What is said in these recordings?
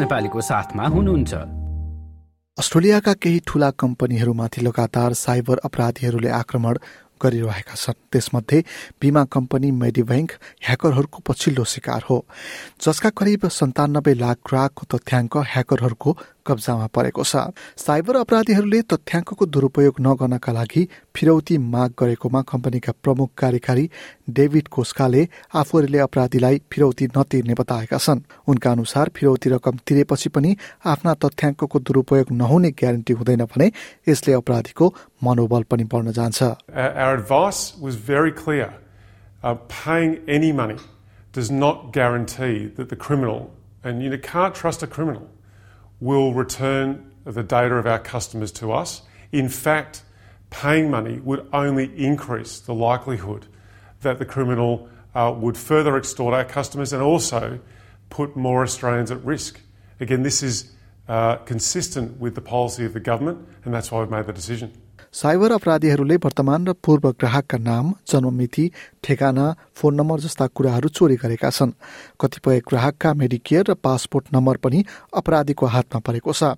नेपालीको साथमा हुनुहुन्छ। अस्ट्रेलियाका केही ठूला कम्पनीहरूमाथि लगातार साइबर अपराधीहरूले आक्रमण गरिरहेका छन्। त्यसमध्ये बीमा कम्पनी मेडिब्याङ्क ह्याकरहरूको पछिल्लो शिकार हो। जसका करिब सन्तानब्बे लाख ग्राहकको तथ्याङ्क ह्याकरहरूको कब्जामा परेको छ। साइबर अपराधीहरूले तथ्याङ्कको दुरूपयोग नगर्नका लागि फिरौती माग गरेकोमा कम्पनीका प्रमुख कार्यकारी डेभिड कोस्काले आफूहरूले अपराधीलाई फिरौती नतिर्ने बताएका छन्। उनका अनुसार फिरौती रकम तिरेपछि पनि आफ्ना तथ्याङ्कको दुरूपयोग नहुने ग्यारेन्टी हुँदैन भने यसले अपराधीको मनोबल पनि बढ्न जान्छ. Uh, does not guarantee that the criminal, and you can't trust a criminal, will return the data of our customers to us. In fact, paying money would only increase the likelihood that the criminal uh, would further extort our customers and also put more Australians at risk. Again, this is uh, consistent with the policy of the government, and that's why we've made the decision. Cyber अपराधीहरूले वर्तमान र पूर्व ग्राहकका नाम जन्ममिति ठेगाना phone number जस्ता कुराहरू चोरी गरेका छन्। कतिपय ग्राहकका मेडिकेयर र पासपोर्ट नम्बर पनि अपराधीको हातमा परेको छ।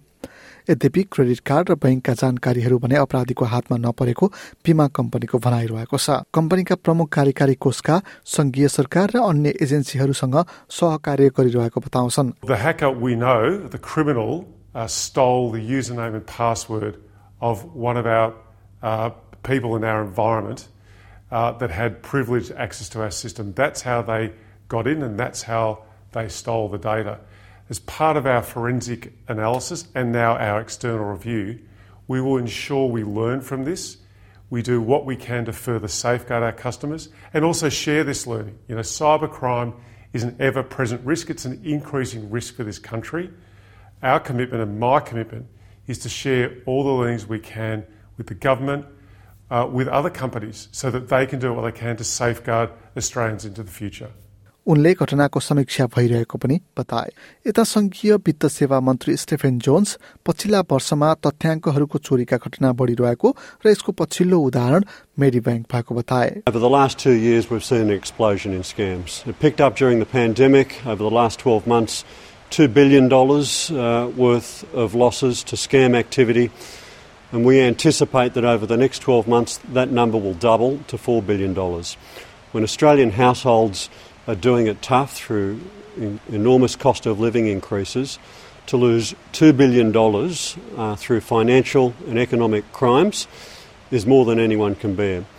यद्यपि क्रेडिट कार्ड र ब्याङ्कका जानकारीहरू भने अपराधीको हातमा नपरेको बीमा कम्पनीको भनाइरहेको छ। कम्पनीका प्रमुख कार्यकारी कोषका संघीय सरकार र अन्य एजेन्सीहरूसँग सहकार्य गरिरहेको बताउँछन्। Of one of our uh, people in our environment uh, that had privileged access to our system. That's how they got in, and that's how they stole the data. As part of our forensic analysis and now our external review, we will ensure we learn from this. We do what we can to further safeguard our customers and also share this learning. You know, cybercrime is an ever present risk, it's an increasing risk for this country. Our commitment and my commitment is to share all the learnings we can with the government, uh, with other companies, so that they can do what they can to safeguard Australians into the future. उनले घटनाको समीक्षा भइरहेको पनि बताए यता संघीय वित्त सेवा मन्त्री स्टेफेन जोन्स पछिल्ला वर्षमा तथ्याङ्कहरूको चोरीका घटना बढिरहेको र यसको पछिल्लो उदाहरण मेरी ब्याङ्क भएको बताए Over the last two years, we've seen an explosion in scams. It picked up during the pandemic. Over the last 12 months, $2 billion uh, worth of losses to scam activity. And we anticipate that over the next 12 months, that number will double to $4 billion. When Australian households are doing it tough through enormous cost of living increases, to lose $2 billion uh, through financial and economic crimes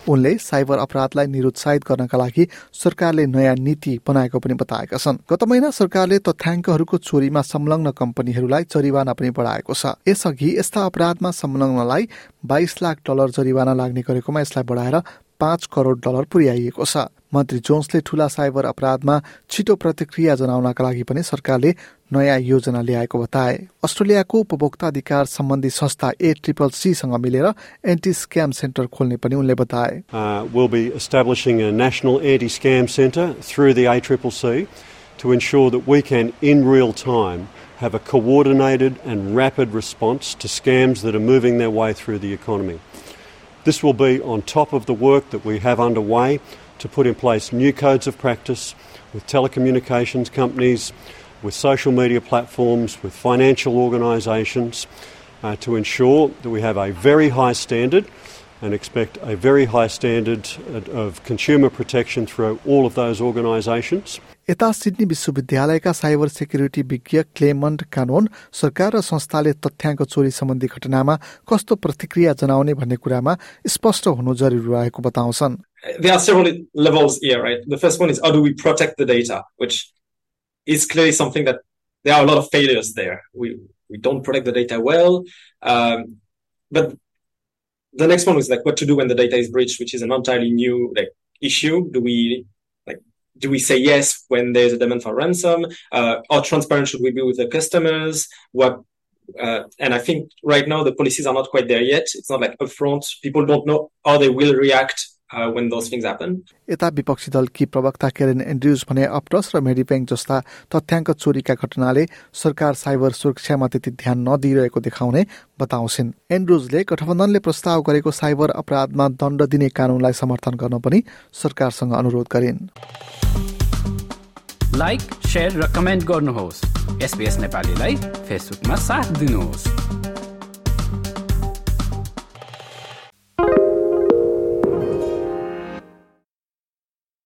उनले cyber अपराधलाई निरुत्साहित गर्नका लागि सरकारले नयाँ नीति बनाएको पनि बताएका छन्। गत महिना सरकारले तथ्याङ्कहरूको चोरीमा संलग्न कम्पनीहरूलाई जरिवाना पनि बढाएको छ। यसअघि यस्ता अपराधमा संलग्नलाई बाइस लाख डलर जरिवाना लाग्ने गरेकोमा यसलाई बढाएर पाँच करोड डलर पुर्याइएको छ मन्त्री जोन्सले ठूला साइबर अपराधमा छिटो प्रतिक्रिया जनाउनका लागि पनि सरकारले नयाँ योजना ल्याएको बताए अस्ट्रेलियाको उपभोक्ता अधिकार सम्बन्धी संस्था ए ट्रिपल सीसँग मिलेर एन्टी स्क्याम सेन्टर खोल्ने पनि उनले बताए Uh, we'll be establishing a national anti scam centre through the ACCC to ensure that we can, in real time, have a coordinated and rapid response to scams that are moving their way through the economy. This will be on top of the work that we have underway to put in place new codes of practice with telecommunications companies, with social media platforms, with financial organisations uh, to ensure that we have a very high standard and expect a very high standard of consumer protection through all of those organisations. यता Sydney विश्वविद्यालयका cyber security विज्ञ क्लेमन्ट कानोन सरकार र संस्थाले तथ्याङ्क चोरी सम्बन्धी घटनामा कस्तो प्रतिक्रिया जनाउने भन्ने कुरामा स्पष्ट हुनु जरुरी रहेको बताउँछन् there are several levels here, right? The first one is how do we protect the data, which is clearly something that there are a lot of failures there. We we don't protect the data well, um, but the next one was like what to do when the data is breached, which is an entirely new like issue. Do we like do we say yes when there's a demand for ransom? Uh, how transparent should we be with the customers? What uh, and I think right now the policies are not quite there yet. It's not like upfront. People don't know how they will react uh, when those things happen. यता विपक्षी दलकी प्रवक्ता केरेन Andrews भने अप्टस र मेडिब्याङ्क जस्ता तथ्याङ्क चोरीका घटनाले सरकार cyber सुरक्षामा त्यति ध्यान नदिइरहेको देखाउने बताउँछिन्। एन्ड्रुजले गठबन्धनले प्रस्ताव गरेको साइबर अपराधमा दण्ड दिने कानूनलाई समर्थन गर्न पनि सरकारसँग अनुरोध गरिन्। लाइक शेयर र कमेन्ट गर्नुहोस्। एसपिएस नेपालीलाई फेसबुकमा साथ दिनुहोस्।